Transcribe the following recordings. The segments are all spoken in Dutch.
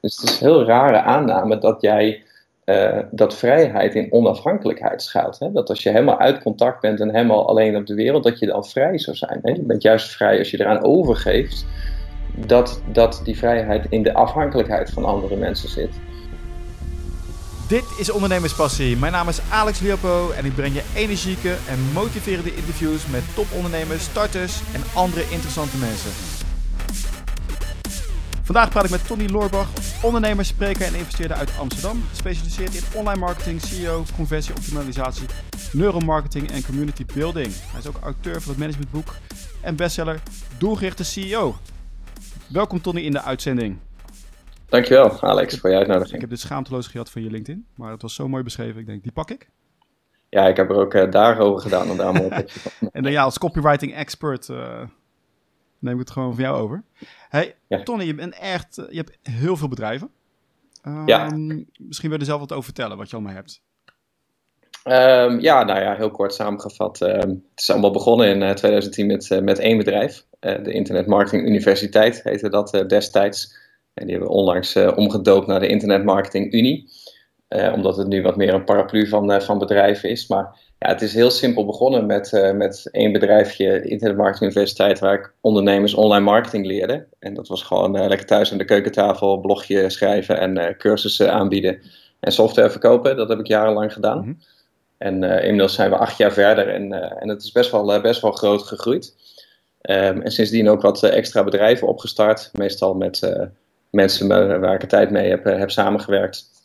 Dus het is een heel rare aanname dat jij uh, dat vrijheid in onafhankelijkheid schuilt. Hè? Dat als je helemaal uit contact bent en helemaal alleen op de wereld, dat je dan vrij zou zijn. Hè? Je bent juist vrij als je eraan overgeeft dat, dat die vrijheid in de afhankelijkheid van andere mensen zit. Dit is Ondernemerspassie. Mijn naam is Alex Leopo en ik breng je energieke en motiverende interviews met topondernemers, starters en andere interessante mensen. Vandaag praat ik met Tony Loorbach, ondernemer, spreker en investeerder uit Amsterdam. Gespecialiseerd in online marketing, CEO, conversieoptimalisatie, neuromarketing en community building. Hij is ook auteur van het managementboek en bestseller Doelgerichte CEO. Welkom Tony in de uitzending. Dankjewel Alex voor je uitnodiging. Ik heb dit schaamteloos gehad van je LinkedIn, maar het was zo mooi beschreven. Ik denk, die pak ik. Ja, ik heb er ook uh, dagen over gedaan om daar allemaal op En dan ja, als copywriting expert uh, neem ik het gewoon van jou over. Hey, Tony, je bent echt, je hebt heel veel bedrijven. ja. Ehm, misschien wil je er zelf wat over vertellen, wat je allemaal hebt. Um, ja, nou ja, heel kort samengevat. Um, het is allemaal begonnen in uh, 2010 met, uh, met één bedrijf. Uh, de Internet Marketing Universiteit heette dat destijds. En die hebben we onlangs omgedoopt naar de Internet Marketing Unie. Omdat het nu wat meer een paraplu van, van bedrijven is. Maar ja, het is heel simpel begonnen met, uh, met één bedrijfje, Internet Marketing Universiteit, waar ik ondernemers online marketing leerde. En dat was gewoon lekker thuis aan de keukentafel, blogje schrijven en cursussen aanbieden en software verkopen. Dat heb ik jarenlang gedaan. Mm -hmm. En inmiddels zijn we acht jaar verder en, en het is best wel, best wel groot gegroeid. Um, en sindsdien ook wat extra bedrijven opgestart, meestal met mensen waar ik er tijd mee heb, heb samengewerkt.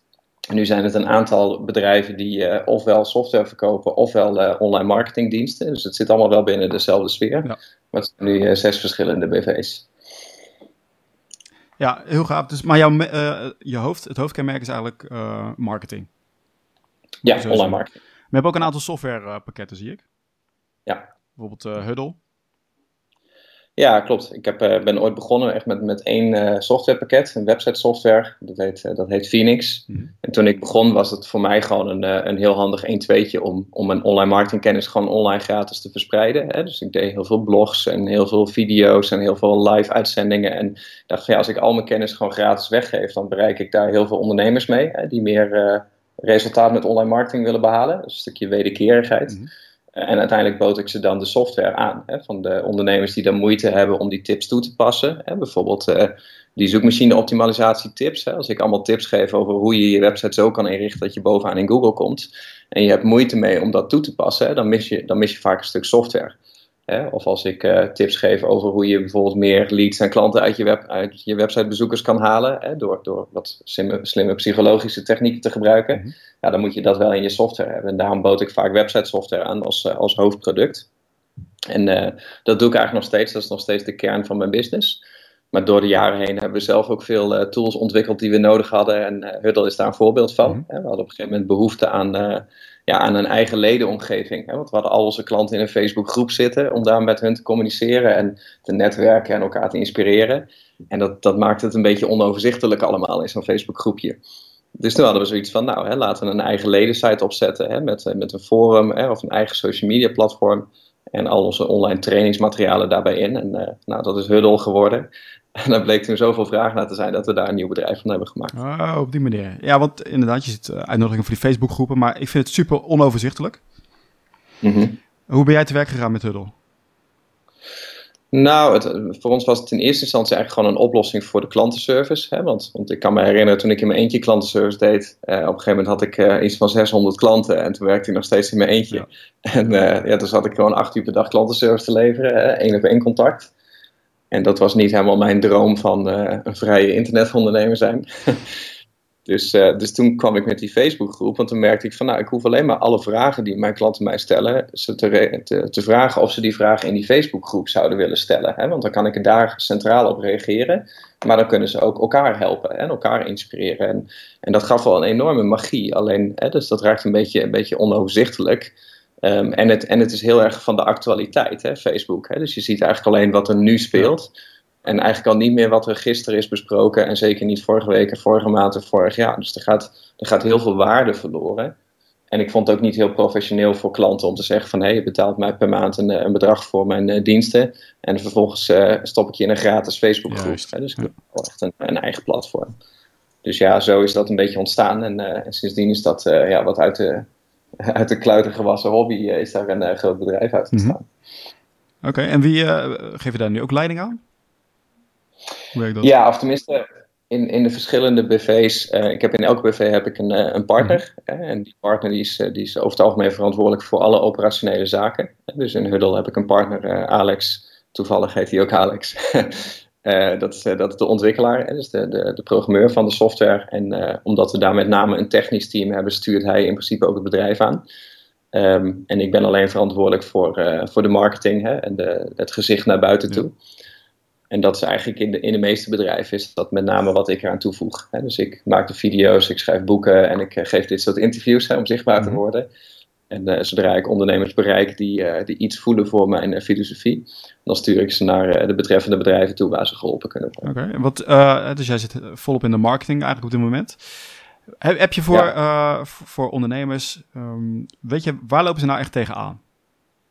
En nu zijn het een aantal bedrijven die uh, ofwel software verkopen ofwel uh, online marketingdiensten. Dus het zit allemaal wel binnen dezelfde sfeer. Ja. Maar het zijn nu uh, zes verschillende BV's. Ja, heel gaaf. Dus, maar jouw, je hoofd, het hoofdkenmerk is eigenlijk marketing. Ja, online marketing. We hebben ook een aantal softwarepakketten, zie ik. Ja. Bijvoorbeeld Huddle. Ja, klopt. Ik heb, uh, ben ooit begonnen echt met, met één uh, softwarepakket, een website software. Dat heet, uh, dat heet Phoenix. Mm -hmm. En toen ik begon was het voor mij gewoon een, een heel handig 1-2'tje om, om mijn online marketingkennis gewoon online gratis te verspreiden. Hè. Dus ik deed heel veel blogs en heel veel video's en heel veel live uitzendingen. En dacht van ja, als ik al mijn kennis gewoon gratis weggeef, dan bereik ik daar heel veel ondernemers mee. Hè, die meer resultaat met online marketing willen behalen. Dus een stukje wederkerigheid. Mm -hmm. Eh, en uiteindelijk bood ik ze dan de software aan hè, van de ondernemers die dan moeite hebben om die tips toe te passen. Hè, bijvoorbeeld uh, die zoekmachine optimalisatie tips. Hè, als ik allemaal tips geef over hoe je je website zo kan inrichten dat je bovenaan in Google komt. En je hebt moeite mee om dat toe te passen, dan, mis je, dan mis je vaak een stuk software. Hè? Of als ik uh, tips geef over hoe je bijvoorbeeld meer leads en klanten uit je, web, uit je websitebezoekers kan halen, hè? Door, door wat slimme, slimme psychologische technieken te gebruiken, mm -hmm. ja, dan moet je dat wel in je software hebben. En daarom bood ik vaak website software aan als, uh, als hoofdproduct. En uh, dat doe ik eigenlijk nog steeds, dat is nog steeds de kern van mijn business. Maar door de jaren heen hebben we zelf ook veel tools ontwikkeld die we nodig hadden. En Huddle is daar een voorbeeld van. Mm -hmm. We hadden op een gegeven moment behoefte aan ja, aan een eigen ledenomgeving. Hè? Want we hadden al onze klanten in een Facebookgroep zitten om daar met hun te communiceren en te netwerken en elkaar te inspireren. En dat, dat maakte het een beetje onoverzichtelijk allemaal in zo'n Facebookgroepje. Dus toen hadden we zoiets van, nou, hè, laten we een eigen ledensite opzetten hè, met, met een forum hè, of een eigen social media platform. En al onze online trainingsmaterialen daarbij in. En uh, nou, dat is Huddle geworden. En daar bleek toen zoveel vraag naar te zijn dat we daar een nieuw bedrijf van hebben gemaakt. Oh, op die manier. Ja, want inderdaad, je ziet uh, uitnodigingen voor die Facebookgroepen, maar ik vind het super onoverzichtelijk. Mm -hmm. Hoe ben jij te werk gegaan met Huddle? Nou, het, voor ons was het in eerste instantie eigenlijk gewoon een oplossing voor de klantenservice. Hè? Want, want ik kan me herinneren toen ik in mijn eentje klantenservice deed. Uh, op een gegeven moment had ik uh, iets van 600 klanten en toen werkte ik nog steeds in mijn eentje. Ja. En uh, ja, toen zat ik gewoon acht uur per dag klantenservice te leveren, één op één contact. En dat was niet helemaal mijn droom van uh, een vrije internetondernemer zijn. dus, uh, dus toen kwam ik met die Facebookgroep, want toen merkte ik van nou, ik hoef alleen maar alle vragen die mijn klanten mij stellen, ze te, te, vragen of ze die vragen in die Facebookgroep zouden willen stellen. Hè? Want dan kan ik daar centraal op reageren, maar dan kunnen ze ook elkaar helpen en elkaar inspireren. En, en dat gaf wel een enorme magie, alleen, hè, dus dat raakt een beetje, een beetje onoverzichtelijk. Um, en, het, en het is heel erg van de actualiteit, hè, Facebook. Hè? Dus je ziet eigenlijk alleen wat er nu speelt. En eigenlijk al niet meer wat er gisteren is besproken. En zeker niet vorige week en vorige maand en vorig jaar. Dus er gaat, er gaat heel veel waarde verloren. En ik vond het ook niet heel professioneel voor klanten om te zeggen van... hé, hey, je betaalt mij per maand een, een bedrag voor mijn uh, diensten... en vervolgens uh, stop ik je in een gratis Facebookgroep. Dus ik heb echt een, een eigen platform. Dus ja, zo is dat een beetje ontstaan. En, en sindsdien is dat ja, wat uit de, uit de kluiten gewassen hobby is daar een groot bedrijf uit mhm. ontstaan. Oké, en wie geef je daar nu ook leiding aan? Hoe dat? Ja, of tenminste, in, in de verschillende BV's, uh, ik heb in elke BV heb ik een, uh, een partner. Mhm. en die partner die is, die is over het algemeen verantwoordelijk voor alle operationele zaken. dus in Huddle heb ik een partner, Alex. Toevallig heet hij ook Alex. dat, is, dat is de ontwikkelaar, dus de, de, de programmeur van de software. En omdat we daar met name een technisch team hebben, stuurt hij in principe ook het bedrijf aan. Um, en ik ben alleen verantwoordelijk voor, voor de marketing hè, en de, het gezicht naar buiten toe. En dat is eigenlijk in de, in de meeste bedrijven is dat met name wat ik eraan toevoeg. Hè. Dus ik maak de video's, ik schrijf boeken en ik eh, geef dit soort interviews hè, om zichtbaar te mhm. worden. En uh, zodra ik ondernemers bereik die, uh, die iets voelen voor mijn filosofie, dan stuur ik ze naar de betreffende bedrijven toe waar ze geholpen kunnen worden. Oké, wat dus jij zit volop in de marketing eigenlijk op dit moment. Heb, heb je voor, voor ondernemers, um, weet je, waar lopen ze nou echt tegenaan?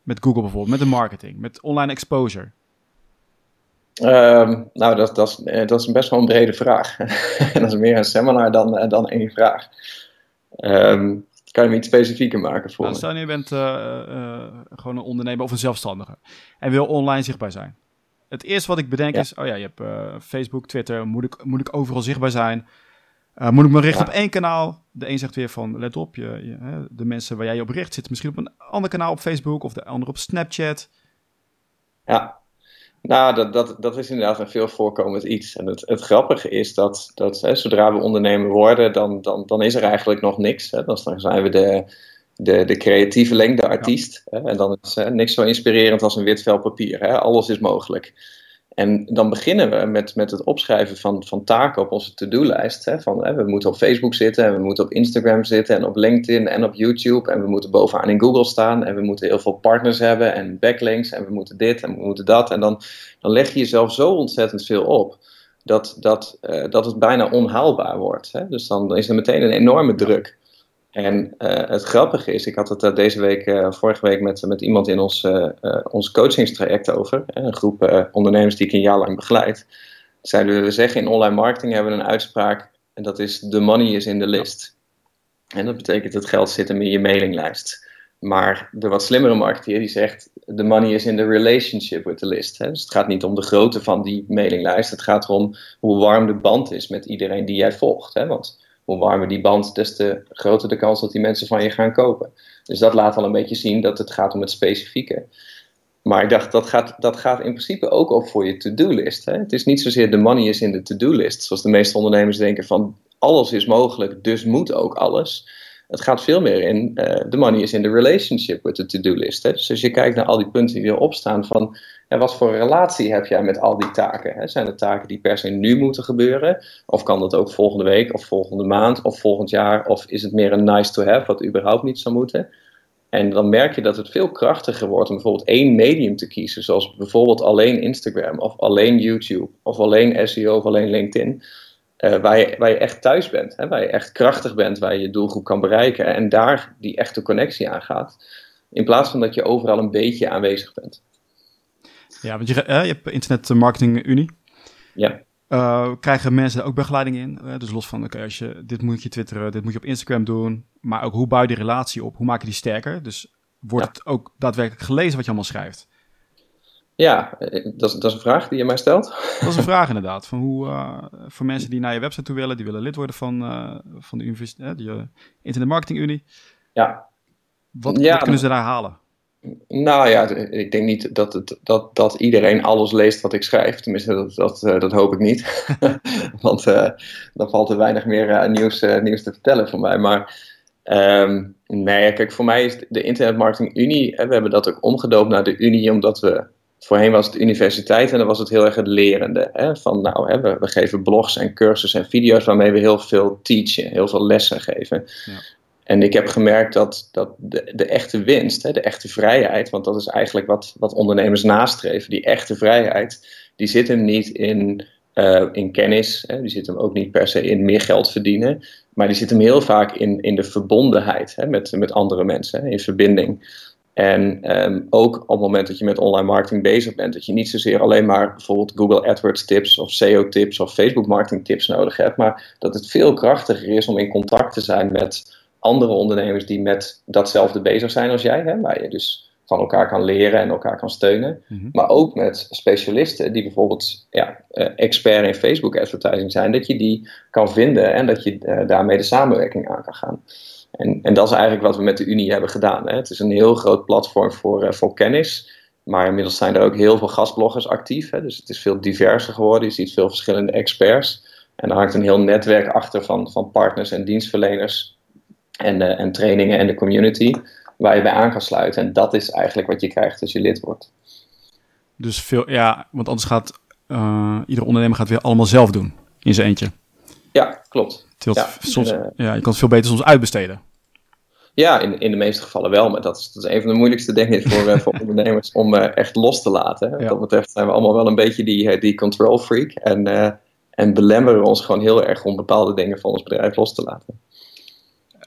Met Google bijvoorbeeld, met de marketing, met online exposure? Um, nou, dat, dat, is, eh, dat is best wel een brede vraag. dat is meer een seminar dan, eh, dan één vraag. Um, kan je me iets specifieker maken voor nou, Stel je bent uh, gewoon een ondernemer of een zelfstandige en wil online zichtbaar zijn. Het eerste wat ik bedenk is, oh ja, je hebt Facebook, Twitter, moet ik, moet ik overal zichtbaar zijn? moet ik me richten op één kanaal? De een zegt weer van, let op, je, je, de mensen waar jij je op richt zitten misschien op een ander kanaal op Facebook of de andere op Snapchat. Ja, nou, dat, dat, dat is inderdaad een veel voorkomend iets. En het, het grappige is dat, dat hè, zodra we ondernemer worden, dan, dan, dan is er eigenlijk nog niks. Hè. Dan zijn we de, de, de creatieveling, de artiest. Hè. En dan is hè, niks zo inspirerend als een wit vel papier. Hè. Alles is mogelijk. En dan beginnen we met, met het opschrijven van, van taken op onze to-do-lijst. Van, we moeten op Facebook zitten en we moeten op Instagram zitten en op LinkedIn en op YouTube. En we moeten bovenaan in Google staan en we moeten heel veel partners hebben en backlinks en we moeten dit en we moeten dat. En dan, dan leg je jezelf zo ontzettend veel op dat, dat, uh, dat het bijna onhaalbaar wordt. Hè? Dus dan is er meteen een enorme druk. En uh, het grappige is, ik had het uh, deze week, uh, vorige week met, met iemand in ons, ons coachingstraject over. een groep ondernemers die ik een jaar lang begeleid. Zeiden we, zeggen in online marketing hebben we een uitspraak. En dat is, the money is in the list. En dat betekent, het geld zit hem in je mailinglijst. Maar de wat slimmere marketeer die zegt, the money is in the relationship with the list. Hè? Dus het gaat niet om de grootte van die mailinglijst. Het gaat erom hoe warm de band is met iedereen die jij volgt. Hè? Want hoe warmer die band, des te groter de kans dat die mensen van je gaan kopen. Dus dat laat al een beetje zien dat het gaat om het specifieke. Maar ik dacht, dat gaat, dat gaat in principe ook op voor je to-do-list. Het is niet zozeer de money is in de to-do-list, zoals de meeste ondernemers denken van alles is mogelijk, dus moet ook alles. Het gaat veel meer in, uh, the money is in the relationship with the to-do list. Dus als je kijkt naar al die punten die erop staan van, en wat voor relatie heb jij met al die taken? Hè? Zijn het taken die per se nu moeten gebeuren? Of kan dat ook volgende week of volgende maand of volgend jaar? Of is het meer een nice to have wat überhaupt niet zou moeten? En dan merk je dat het veel krachtiger wordt om bijvoorbeeld één medium te kiezen, zoals bijvoorbeeld alleen Instagram of alleen YouTube of alleen SEO of alleen LinkedIn. Uh, waar, je, waar je echt thuis bent, hè? waar je echt krachtig bent, waar je je doelgroep kan bereiken en daar die echte connectie aan gaat. In plaats van dat je overal een beetje aanwezig bent. Ja, want je, je hebt Internet Marketing Unie. Ja. Uh, krijgen mensen daar ook begeleiding in? Uh, dus los van, oké, als je dit moet je twitteren, dit moet je op Instagram doen. Maar ook hoe bouw je die relatie op? Hoe maak je die sterker? Dus wordt het ook daadwerkelijk gelezen wat je allemaal schrijft? Ja, dat is, dat is een vraag die je mij stelt. Dat is een vraag inderdaad. Van hoe, uh, voor mensen die naar je website toe willen, die willen lid worden van, van de universiteit, de Internet Marketing Unie. Ja. Wat, ja, wat kunnen ze daar halen? Nou ja, ik denk niet dat, het, dat, dat iedereen alles leest wat ik schrijf. Tenminste, dat, dat, eh, dat hoop ik niet. Want dan valt er weinig meer nieuws, nieuws te vertellen van mij. Maar um, nee, kijk, voor mij is de Internet Marketing Unie. we hebben dat ook omgedoopt naar de Unie, omdat we. Voorheen was het universiteit en dan was het heel erg het lerende. Hè? Van nou, hè, we, we, geven blogs en cursussen en video's waarmee we heel veel teachen, heel veel lessen geven. Ja. En ik heb gemerkt dat, dat de, de echte winst, hè, de echte vrijheid, want dat is eigenlijk wat, wat ondernemers nastreven, die echte vrijheid, die zit hem niet in, uh, in kennis, hè, die zit hem ook niet per se in meer geld verdienen, maar die zit hem heel vaak in, in de verbondenheid hè, met, met andere mensen, hè, in verbinding. En ehm, ook op het moment dat je met online marketing bezig bent, dat je niet zozeer alleen maar bijvoorbeeld Google AdWords tips of SEO tips of Facebook marketing tips nodig hebt, maar dat het veel krachtiger is om in contact te zijn met andere ondernemers die met datzelfde bezig zijn als jij, hè, waar je dus van elkaar kan leren en elkaar kan steunen. Mhm. Maar ook met specialisten die bijvoorbeeld ja, uh, expert in Facebook advertising zijn, dat je die kan vinden en dat je uh, daarmee de samenwerking aan kan gaan. En, en dat is eigenlijk wat we met de Unie hebben gedaan. Hè. Het is een heel groot platform voor, uh, voor kennis. Maar inmiddels zijn er ook heel veel gastbloggers actief. Hè. Dus het is veel diverser geworden. Je ziet veel verschillende experts. En er hangt een heel netwerk achter van, van partners en dienstverleners. En, en trainingen en de community waar je bij aan kan sluiten. En dat is eigenlijk wat je krijgt als je lid wordt. Dus veel, ja, want anders gaat uh, ieder ondernemer gaat weer allemaal zelf doen in zijn eentje. Ja, klopt. Ja, soms, uh, ja, je kan het veel beter soms uitbesteden. Ja, in, in de meeste gevallen wel. Maar dat is, dat is een van de moeilijkste dingen voor, uh, voor ondernemers om echt los te laten. Wat dat betreft zijn we allemaal wel een beetje die, die control freak. En, en belemmeren ons gewoon heel erg om bepaalde dingen van ons bedrijf los te laten.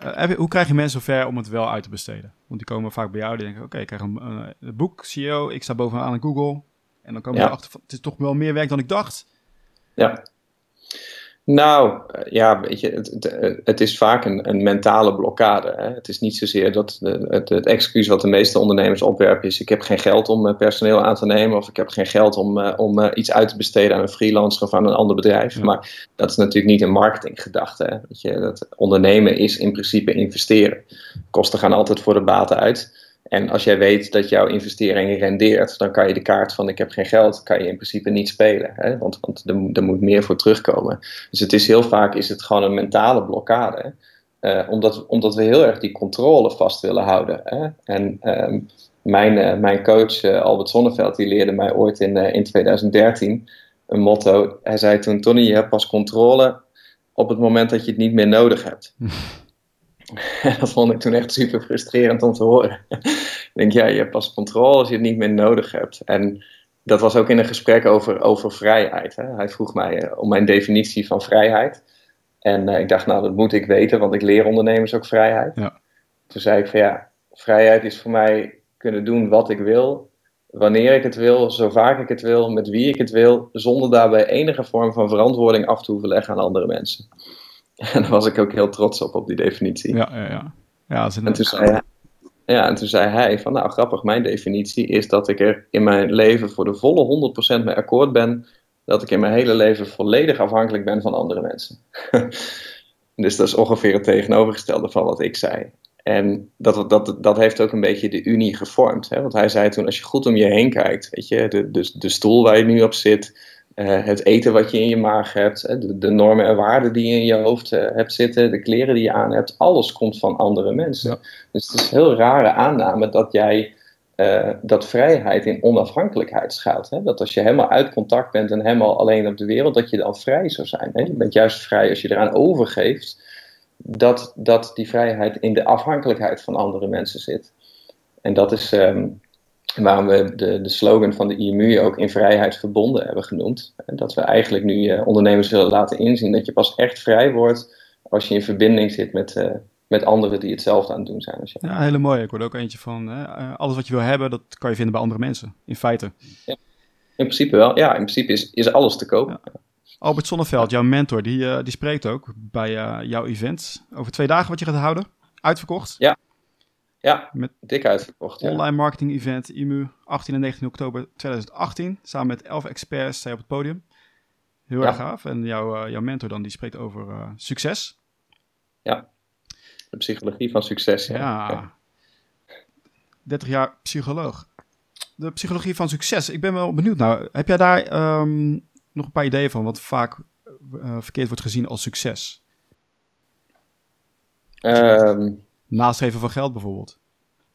Uh, hoe krijg je mensen zover om het wel uit te besteden? Want die komen vaak bij jou die denken, oké, ik krijg een, een, boek, CEO, ik sta bovenaan in Google. En dan komen ja. ze achter, het is toch wel meer werk dan ik dacht. Ja. Nou, eh, ja, weet je, het, het, het is vaak een, een mentale blokkade. Hè? Het is niet zozeer dat het, het, excuus wat de meeste ondernemers opwerpen is: ik heb geen geld om eh, personeel aan te nemen, of ik heb geen geld om, uh, om iets uit te besteden aan een freelancer of aan een ander bedrijf. Maar dat is natuurlijk niet een marketinggedachte. Hè? Weet je, dat ondernemen is in principe investeren. Kosten gaan altijd voor de baten uit. En als jij weet dat jouw investering rendeert, dan kan je de kaart van ik heb geen geld, kan je in principe niet spelen. Hè? Want, want er, er, moet meer voor terugkomen. Dus het is heel vaak is het gewoon een mentale blokkade. Uh, omdat, omdat we heel erg die controle vast willen houden. Hè? En um, mijn, uh, mijn coach uh, Albert Sonneveld, die leerde mij ooit in, in 2013 een motto. Hij zei toen, Tony, je hebt pas controle op het moment dat je het niet meer nodig hebt. dat vond ik toen echt super frustrerend om te horen. ik denk, ja, je hebt pas controle als je het niet meer nodig hebt. En dat was ook in een gesprek over, over vrijheid. Hè. Hij vroeg mij uh, om mijn definitie van vrijheid. En uh, ik dacht, nou, dat moet ik weten, want ik leer ondernemers ook vrijheid. Ja. Toen zei ik van ja, vrijheid is voor mij kunnen doen wat ik wil, wanneer ik het wil, zo vaak ik het wil, met wie ik het wil, zonder daarbij enige vorm van verantwoording af te hoeven leggen aan andere mensen. En daar was ik ook heel trots op, op die definitie. Ja, ja, ja. ja en, toen zei hij, ja en toen zei hij van, nou grappig, mijn definitie is dat ik er in mijn leven voor de volle 100% mee akkoord ben, dat ik in mijn hele leven volledig afhankelijk ben van andere mensen. dus dat is ongeveer het tegenovergestelde van wat ik zei. En dat, dat, dat heeft ook een beetje de Unie gevormd. Hè? Want hij zei toen, als je goed om je heen kijkt, weet je, de, de, de stoel waar je nu op zit, uh, het eten wat je in je maag hebt, de, de, normen en waarden die je in je hoofd uh, hebt zitten, de kleren die je aan hebt, alles komt van andere mensen. Ja. Dus het is een heel rare aanname dat jij uh, dat vrijheid in onafhankelijkheid schuilt. Hè? Dat als je helemaal uit contact bent en helemaal alleen op de wereld, dat je dan vrij zou zijn. Hè? Je bent juist vrij als je eraan overgeeft dat, dat die vrijheid in de afhankelijkheid van andere mensen zit. En dat is, um, waarom we de, de slogan van de IMU ook in vrijheid verbonden hebben genoemd. Dat we eigenlijk nu uh, ondernemers willen laten inzien dat je pas echt vrij wordt als je in verbinding zit met, uh, met anderen die hetzelfde aan het doen zijn. Als. Ja, hele mooi. Ik hoorde ook eentje van alles wat je wil hebben, dat kan je vinden bij andere mensen. In feite. Ja, in principe wel. Ja, in principe is, is alles te koop. Ja. Albert Sonneveld, jouw mentor, die, die spreekt ook bij jouw event over twee dagen wat je gaat houden. Uitverkocht. Ja, ja, met dik uitverkocht. Ja. Online marketing event IMU 18 en 19 oktober 2018. Samen met 11 experts sta je op het podium. Heel erg gaaf. En jouw, uh, jouw mentor dan, die spreekt over uh, succes. Ja, de psychologie van succes. Ja. ja. 30 jaar psycholoog. De psychologie van succes. Ik ben wel benieuwd. Nou, heb jij daar um, nog een paar ideeën van wat vaak uh, verkeerd wordt gezien als succes? Um, Nastreven van geld bijvoorbeeld.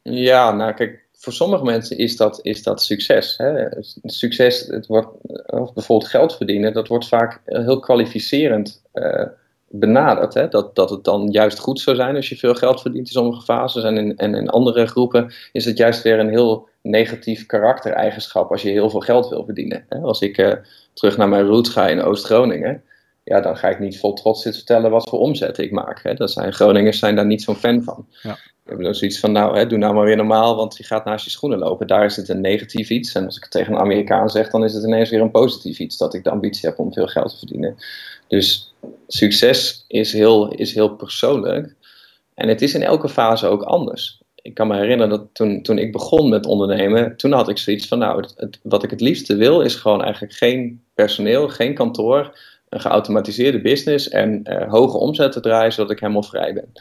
Ja, nou kijk, voor sommige mensen is dat, is dat succes. Hè? Succes, het wordt, of bijvoorbeeld geld verdienen, dat wordt vaak heel kwalificerend uh, benaderd. Hè? Dat, dat het dan juist goed zou zijn als je veel geld verdient in sommige fases. En in, en in andere groepen is het juist weer een heel negatief karaktereigenschap als je heel veel geld wil verdienen. Hè? Als ik uh, terug naar mijn roots ga in Oost-Groningen ja, dan ga ik niet vol trots zitten vertellen wat voor omzet ik maak. Hè. Dat zijn, Groningers zijn daar niet zo'n fan van. Ja. We hebben dan zoiets van, nou, hè, doe nou maar weer normaal, want je gaat naast je schoenen lopen. Daar is het een negatief iets. En als ik het tegen een Amerikaan zeg, dan is het ineens weer een positief iets. Dat ik de ambitie heb om veel geld te verdienen. Dus succes is heel, is heel persoonlijk. En het is in elke fase ook anders. Ik kan me herinneren dat toen, toen ik begon met ondernemen, toen had ik zoiets van, nou, het, wat ik het liefste wil, is gewoon eigenlijk geen personeel, geen kantoor, een geautomatiseerde business en uh, hoge omzetten draaien, zodat ik helemaal vrij ben.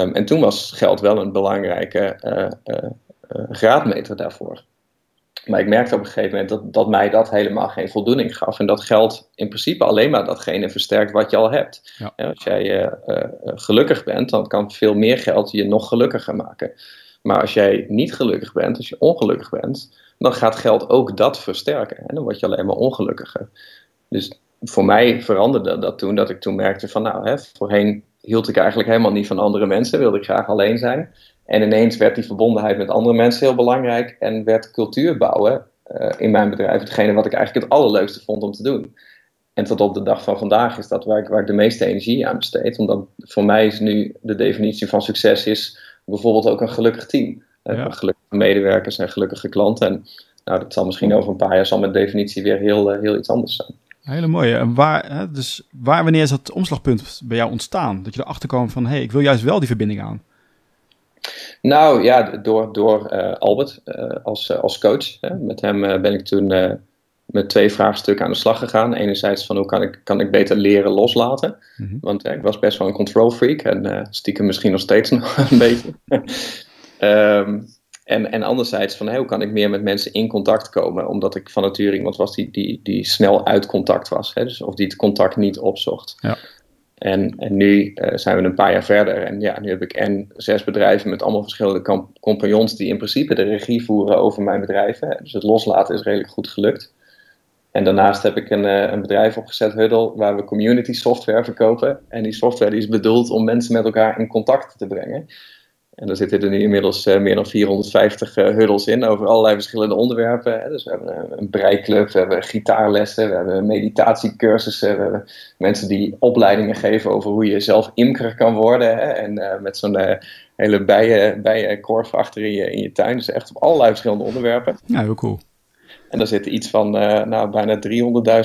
Um, en toen was geld wel een belangrijke uh, uh, graadmeter daarvoor. Maar ik merkte op een gegeven moment dat, dat mij dat helemaal geen voldoening gaf. En dat geld in principe alleen maar datgene versterkt wat je al hebt. Ja. als jij gelukkig bent, dan kan veel meer geld je nog gelukkiger maken. Maar als jij niet gelukkig bent, als je ongelukkig bent, dan gaat geld ook dat versterken. En dan word je alleen maar ongelukkiger. Dus voor mij veranderde dat toen, dat ik toen merkte van nou, hè, voorheen hield ik eigenlijk helemaal niet van andere mensen, wilde ik graag alleen zijn. En ineens werd die verbondenheid met andere mensen heel belangrijk en werd cultuur bouwen uh, in mijn bedrijf hetgene wat ik eigenlijk het allerleukste vond om te doen. En tot op de dag van vandaag is dat waar ik, waar ik de meeste energie aan besteed. Omdat voor mij is nu de definitie van succes is bijvoorbeeld ook een gelukkig team. Uh, Gelukkige medewerkers en gelukkige klanten. En nou, dat zal misschien over een paar jaar zal mijn definitie weer heel, uh, heel iets anders zijn. Hele mooie. En waar, hè, dus waar, wanneer is dat omslagpunt bij jou ontstaan? Dat je erachter kwam van, hé, hey, ik wil juist wel die verbinding aan. Nou ja, door, door uh, Albert uh, als, uh, als coach. Hè. Met hem ben ik toen met twee vraagstukken aan de slag gegaan. Enerzijds van hoe kan ik, kan ik beter leren loslaten. Mm -hmm. Want ik was best wel een control freak en stiekem misschien nog steeds nog een beetje. um, En, en anderzijds van hey, hoe kan ik meer met mensen in contact komen, omdat ik van nature iemand was die, die, die snel uit contact was, hè, dus, of die het contact niet opzocht. Ja. En, en nu uh, zijn we een paar jaar verder en ja, nu heb ik en zes bedrijven met allemaal verschillende compagnons die in principe de regie voeren over mijn bedrijven. Dus het loslaten is redelijk goed gelukt. En daarnaast heb ik een, uh, een bedrijf opgezet, Huddle, waar we community software verkopen. En die software die is bedoeld om mensen met elkaar in contact te brengen. En daar zitten er nu inmiddels uh, meer dan 450 uh, huddles in over allerlei verschillende onderwerpen. Dus we hebben een, een breiklub, we hebben gitaarlessen, we hebben meditatiecursussen, we hebben mensen die opleidingen geven over hoe je zelf imker kan worden. Hè? En uh, met zo'n hele bijen, bijenkorf achter je, in je tuin. Dus echt op allerlei verschillende onderwerpen. Ja, heel cool. En daar zitten iets van nou, bijna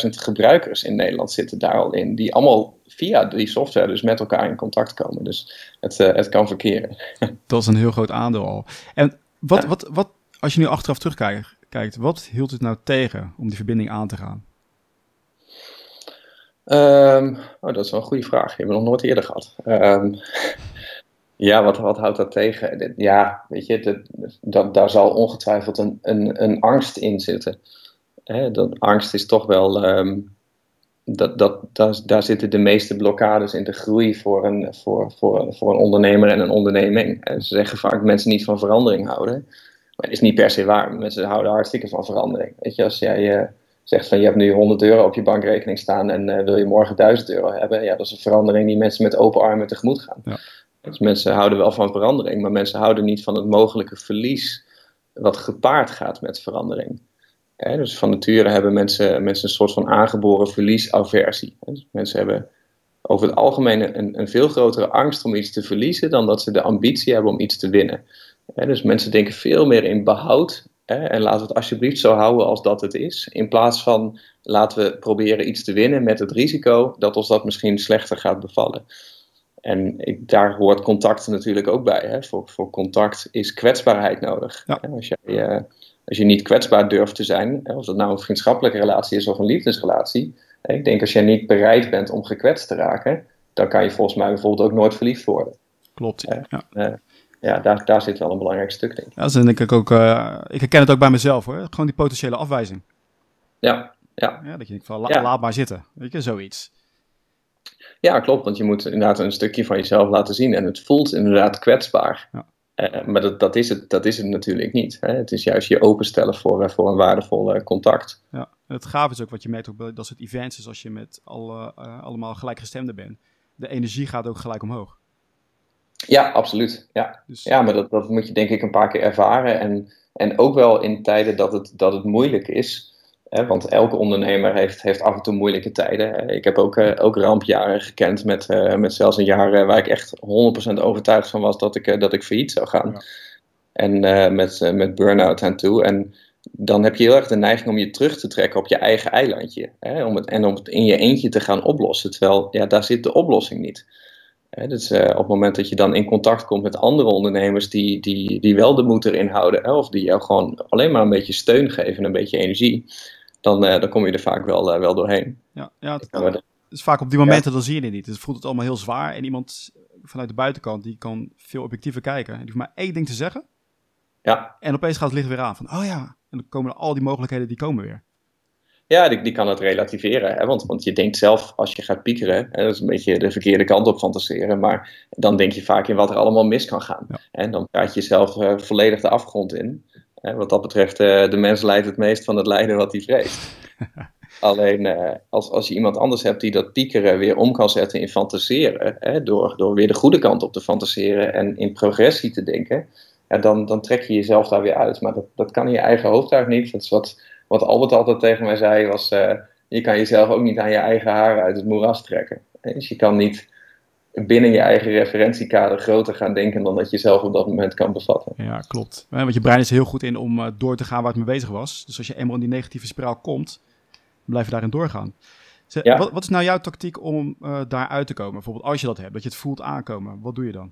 300.000 gebruikers in Nederland zitten daar al in. Die allemaal via die software dus met elkaar in contact komen. Dus het, uh, het kan verkeren. Dat is een heel groot aandeel al. En wat, wat, wat, als je nu achteraf terugkijkt, wat hield het nou tegen om die verbinding aan te gaan? Um, oh, dat is wel een goede vraag. Die hebben we nog nooit eerder gehad. Um, ja, wat, wat houdt dat tegen? Ja, weet je, dat, daar zal ongetwijfeld een, een, een angst in zitten. Hè, dat angst is toch wel um, dat, dat, daar, zitten de meeste blokkades in de groei voor een, voor, voor, voor een ondernemer en een onderneming. En ze zeggen vaak dat mensen niet van verandering houden. Maar dat is niet per se waar. Mensen houden hartstikke van verandering. Weet je, als jij uh, zegt van je hebt nu 100 euro op je bankrekening staan en uh, wil je morgen 1000 euro hebben, ja, dat is een verandering die mensen met open armen tegemoet gaan. Ja. Dus mensen houden wel van verandering, maar mensen houden niet van het mogelijke verlies wat gepaard gaat met verandering dus van nature hebben mensen, mensen een soort van aangeboren verliesaversie. Dus mensen hebben over het algemeen een, een, veel grotere angst om iets te verliezen dan dat ze de ambitie hebben om iets te winnen. dus mensen denken veel meer in behoud en laten we het alsjeblieft zo houden als dat het is. In plaats van laten we proberen iets te winnen met het risico dat ons dat misschien slechter gaat bevallen. En ik, daar hoort contact natuurlijk ook bij. Hè. Voor, voor contact is kwetsbaarheid nodig. Ja. Als jij uh, als je niet kwetsbaar durft te zijn, of dat nou een vriendschappelijke relatie is of een liefdesrelatie, ik denk als jij niet bereid bent om gekwetst te raken, dan kan je volgens mij bijvoorbeeld ook nooit verliefd worden. Klopt. Ja, uh, ja daar, daar zit wel een belangrijk stuk in. Ja, dat denk ik ook. Ik herken het ook bij mezelf hoor. Gewoon die potentiële afwijzing. Ja, ja. ja dat je denkt van la, laat maar zitten. Weet je, zoiets. Ja, klopt. Want je moet inderdaad een stukje van jezelf laten zien. En het voelt inderdaad kwetsbaar. Ja. Uh, maar dat, dat, is het, dat is het natuurlijk niet. Hè? Het is juist je openstellen voor, uh, voor een waardevol contact. Ja, en het gaaf is ook wat je merkt ook bij dat soort events is als je met alle, allemaal gelijkgestemden bent. De energie gaat ook gelijk omhoog. Ja, absoluut. Ja, dus... ja maar dat, dat moet je denk ik een paar keer ervaren. En, en ook wel in tijden dat het, dat het moeilijk is. Want elke ondernemer heeft, heeft af en toe moeilijke tijden. Ik heb ook, ook rampjaren gekend met, met zelfs een jaar waar ik echt 100% overtuigd van was dat ik, dat ik failliet zou gaan. Ja. En met, met burn-out aan toe. En dan heb je heel erg de neiging om je terug te trekken op je eigen eilandje. Hè, om het, en om het in je eentje te gaan oplossen. Terwijl ja, daar zit de oplossing niet. Hè, dus uh, op het moment dat je dan in contact komt met andere ondernemers die, die, die wel de moed erin houden. Hè, of die jou gewoon alleen maar een beetje steun geven en een beetje energie. Dan, uh, dan kom je er vaak wel, uh, wel doorheen. Ja, ja het, is vaak op die momenten ja. dan zie je het niet. Dus het voelt het allemaal heel zwaar. En iemand vanuit de buitenkant die kan veel objectiever kijken. En die hoeft maar één ding te zeggen. Ja. En opeens gaat het licht weer aan van, oh ja, en dan komen al die mogelijkheden, die komen weer. Ja, die, die kan het relativeren. Hè? Want, want je denkt zelf, als je gaat piekeren, hè, dat is een beetje de verkeerde kant op fantaseren, maar dan denk je vaak in wat er allemaal mis kan gaan. En dan praat je jezelf uh, volledig de afgrond in. Wat dat betreft, uh, de mens leidt het meest van het lijden wat hij vreest. Alleen uh, als, als je iemand anders hebt die dat piekeren weer om kan zetten in fantaseren, hè, door, door weer de goede kant op te fantaseren en in progressie te denken, ja, dan, dan trek je jezelf daar weer uit. Maar dat, dat kan in je eigen hoofd niet. Dat is wat, wat Albert altijd tegen mij zei, was uh, je kan jezelf ook niet aan je eigen haren uit het moeras trekken. Dus je kan niet binnen je eigen referentiekader groter gaan denken dan dat je zelf op dat moment kan bevatten. Ja, klopt. Want je brein is heel goed in om uh, door te gaan waar het mee bezig was. Dus als je eenmaal in die negatieve spiraal komt, blijf je daarin doorgaan. ja. wat, wat, is nou jouw tactiek om uh, daar uit te komen? Bijvoorbeeld als je dat hebt, dat je het voelt aankomen. Wat doe je dan?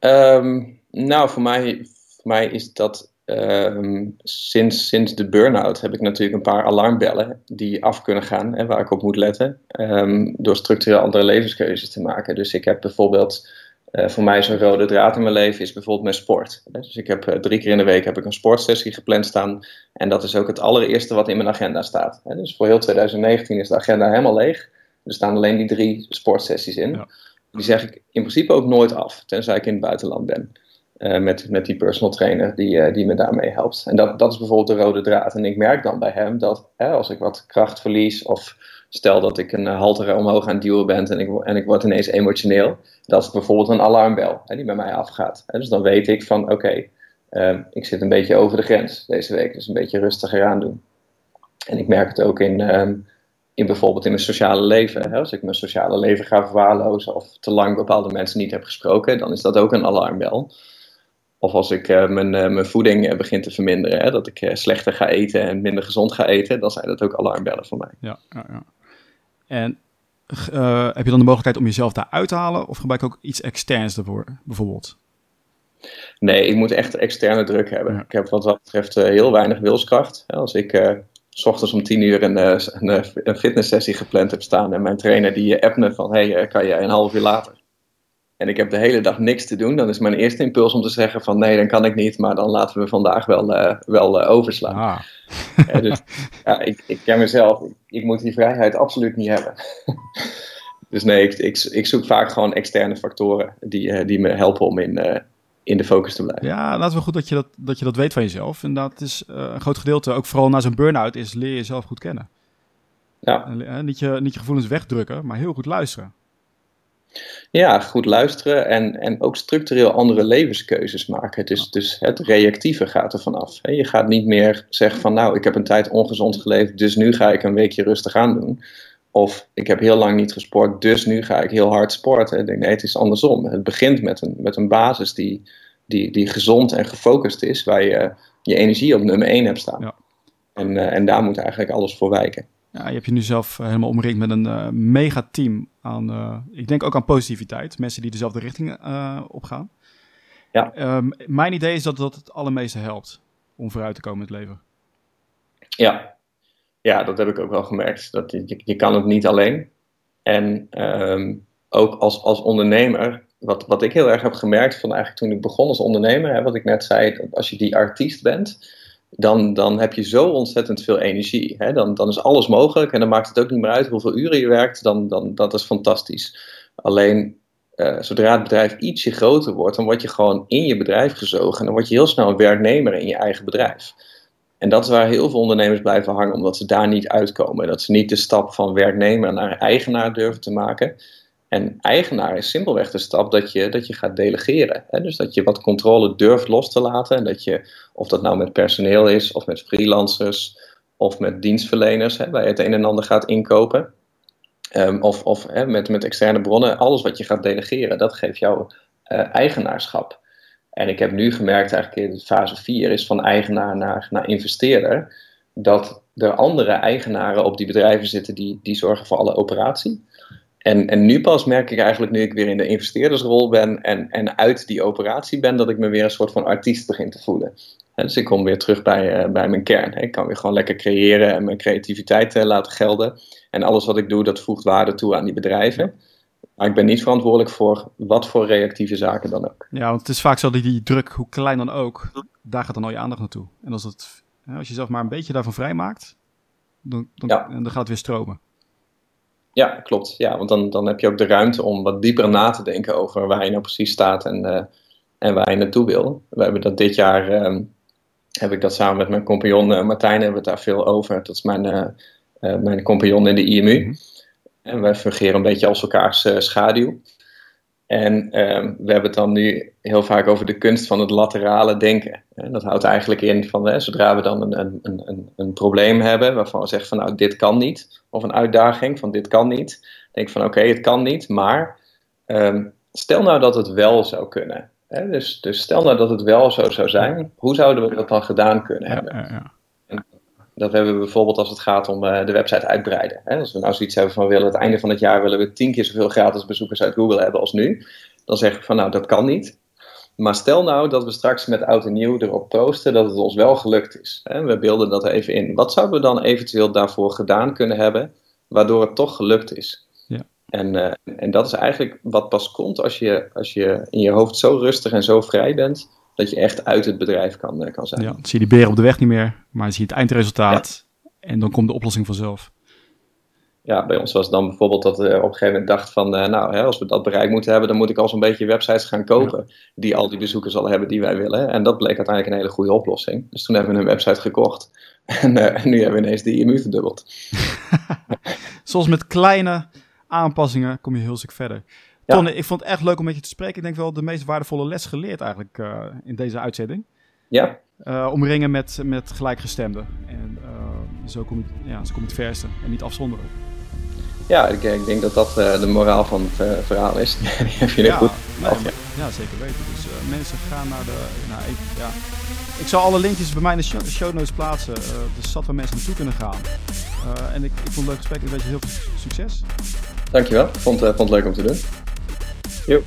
Um, nou, voor mij, voor mij is dat um, sinds, sinds de burn-out heb ik natuurlijk een paar alarmbellen die af kunnen gaan en waar ik op moet letten. Um, door structureel andere levenskeuzes te maken. Dus ik heb bijvoorbeeld, uh, voor mij zo'n rode draad in mijn leven is bijvoorbeeld mijn sport. Dus ik heb uh, drie keer in de week heb ik een sportsessie gepland staan. En dat is ook het allereerste wat in mijn agenda staat. Dus voor heel 2019 is de agenda helemaal leeg. Er staan alleen die drie sportsessies in. Ja. Die zeg ik in principe ook nooit af, tenzij ik in het buitenland ben. Uh, met, met die personal trainer die, uh, die me daarmee helpt. En dat, dat is bijvoorbeeld de rode draad. En ik merk dan bij hem dat hè, als ik wat kracht verlies of stel dat ik een uh, halter omhoog aan het duwen ben en ik, en ik word ineens emotioneel, dat is bijvoorbeeld een alarmbel hè, die bij mij afgaat. Dus dan weet ik van oké, okay, ik zit een beetje over de grens deze week, dus een beetje rustiger aan doen. En ik merk het ook in, um, in bijvoorbeeld in mijn sociale leven. Hè? Als ik mijn sociale leven ga verwaarlozen of te lang bepaalde mensen niet heb gesproken, dan is dat ook een alarmbel. Of als ik uh, mijn, uh, mijn voeding uh, begin te verminderen, hè? dat ik slechter ga eten en minder gezond ga eten, dan zijn dat ook alarmbellen voor mij. Ja, ja, ja. En heb je dan de mogelijkheid om jezelf daar uit te halen of gebruik ik ook iets externs ervoor, bijvoorbeeld? Nee, ik moet echt externe druk hebben. Ja. Ik heb wat dat betreft heel weinig wilskracht. Als ik s ochtends om tien uur een, eh, een, eh, een fitnesssessie gepland heb staan. En mijn trainer die appt me van, hey, eh, kan je een half uur later? En ik heb de hele dag niks te doen. Dan is mijn eerste impuls om te zeggen van, nee, dan kan ik niet. Maar dan laten we vandaag wel, uh, wel uh, overslaan. Ah. dus ja, ik, ik ken mezelf. Ik, ik moet die vrijheid absoluut niet hebben. dus nee, ik, ik, ik, zoek vaak gewoon externe factoren die, die me helpen om in, in de focus te blijven. Ja, laten we goed dat je dat, dat je dat weet van jezelf. En dat is een groot gedeelte, ook vooral na zo'n burn-out, is leer jezelf goed kennen. Ja. En, niet, je, niet je gevoelens wegdrukken, maar heel goed luisteren. Ja, goed luisteren en, en ook structureel andere levenskeuzes maken. Dus, dus het reactieve gaat er vanaf. Je gaat niet meer zeggen van nou, ik heb een tijd ongezond geleefd, dus nu ga ik een weekje rustig aan doen. Of ik heb heel lang niet gesport, dus nu ga ik heel hard sporten. Ik denk, nee, het is andersom. Het begint met een, met een basis die, die, die gezond en gefocust is, waar je je energie op nummer 1 hebt staan. Ja. En, uh, en daar moet eigenlijk alles voor wijken. Ja, je hebt je nu zelf eh, helemaal omringd met een uh, mega team aan, uh, ik denk ook aan positiviteit. Mensen die dezelfde richting op gaan. Ja. Um, mijn idee is dat dat het allermeeste helpt om vooruit te komen in het leven. Ja, ja, dat heb ik ook wel gemerkt. Dat je, je kan het niet alleen. En um, ook als, als ondernemer, wat, wat ik heel erg heb gemerkt van eigenlijk toen ik begon als ondernemer, hè, wat ik net zei, als je die artiest bent, dan, dan heb je zo ontzettend veel energie. Hè? Dan, dan is alles mogelijk en dan maakt het ook niet meer uit hoeveel uren je werkt, dan, dan, dat is fantastisch. Alleen uh, zodra het bedrijf ietsje groter wordt, dan word je gewoon in je bedrijf gezogen en dan word je heel snel een werknemer in je eigen bedrijf. En dat is waar heel veel ondernemers blijven hangen, omdat ze daar niet uitkomen. Dat ze niet de stap van werknemer naar eigenaar durven te maken. En eigenaar is simpelweg de stap dat je, dat je gaat delegeren. Hè? Dus dat je wat controle durft los te laten. En dat je, of dat nou met personeel is, of met freelancers, of met dienstverleners, hè, waar je het een en ander gaat inkopen. Ehm, of of hè, met, met externe bronnen, alles wat je gaat delegeren, dat geeft jou uh, eigenaarschap. En ik heb nu gemerkt, eigenlijk in fase 4 is van eigenaar naar, naar investeerder, dat er andere eigenaren op die bedrijven zitten die, die zorgen voor alle operatie. En, en nu pas merk ik eigenlijk, nu ik weer in de investeerdersrol ben en, en uit die operatie ben, dat ik me weer een soort van artiest begin te voelen. dus ik kom weer terug bij, uh, bij mijn kern. Ik kan weer gewoon lekker creëren en mijn creativiteit uh, laten gelden. En alles wat ik doe, dat voegt waarde toe aan die bedrijven. Maar ik ben niet verantwoordelijk voor wat voor reactieve zaken dan ook. Ja, want het is vaak zo dat die druk, hoe klein dan ook, daar gaat dan al je aandacht naartoe. En als, het, als je zelf maar een beetje daarvan vrijmaakt, dan, dan, ja. dan gaat het weer stromen. Ja, klopt. Ja, want dan, dan heb je ook de ruimte om wat dieper na te denken over waar je nou precies staat en, uh, en waar je naartoe wil. We hebben dat dit jaar, uh, heb ik dat samen met mijn compagnon uh, Martijn, hebben we het daar veel over. Dat is mijn, mijn compagnon in de IMU. Mm -hmm. En wij fungeren een beetje als elkaars schaduw. En ehm, we hebben het dan nu heel vaak over de kunst van het laterale denken. En dat houdt eigenlijk in van hè, zodra we dan een, een, een, een probleem hebben waarvan we zeggen van nou dit kan niet, of een uitdaging van dit kan niet, denk van oké het kan niet, maar um, stel nou dat het wel zou kunnen. Hè? Dus, dus stel nou dat het wel zo zou zijn, hoe zouden we dat dan gedaan kunnen hebben? Ja, ja, ja. Dat hebben we bijvoorbeeld als het gaat om uh, de website uitbreiden. Hè? Als we nou zoiets hebben van willen het einde van het jaar willen we tien keer zoveel gratis bezoekers uit Google hebben als nu. Dan zeg ik van nou dat kan niet. Maar stel nou dat we straks met oud en nieuw erop proosten dat het ons wel gelukt is. Hè? We beelden dat even in. Wat zouden we dan eventueel daarvoor gedaan kunnen hebben, waardoor het toch gelukt is? Ja. En, uh, en dat is eigenlijk wat pas komt als je, als je in je hoofd zo rustig en zo vrij bent, dat je echt uit het bedrijf kan, uh, kan zijn. Ja, dan zie je die beren op de weg niet meer, maar zie je het eindresultaat ja. en dan komt de oplossing vanzelf ja, bij ons was het dan bijvoorbeeld dat we op een gegeven moment dachten van, uh, nou, hè, als we dat bereik moeten hebben, dan moet ik al zo'n beetje websites gaan kopen ja. die al die bezoekers al hebben die wij willen. En dat bleek uiteindelijk een hele goede oplossing. Dus toen hebben we een website gekocht en, uh, en nu hebben we ineens de IMU verdubbeld. Zoals met kleine aanpassingen kom je heel stuk verder. Tonne, ik vond het echt leuk om met je te spreken. Ik denk wel de meest waardevolle les geleerd eigenlijk uh, in deze uitzending. Ja. omringen met, met gelijkgestemden. En zo kom, je, ja, zo kom je het verste en niet afzonderen. Ja, ik, ik, denk dat dat de moraal van het verhaal is. Die heb je ja, goed nee, af, ja. ja. zeker weten. Dus mensen gaan naar de... Ik, ja. ik zal alle linkjes bij mij in de show notes plaatsen. dus zat waar mensen naartoe kunnen gaan. en ik, ik vond het leuk gesprek. Ik wens je heel veel succes. Dankjewel. Vond, vond het leuk om te doen. Yep.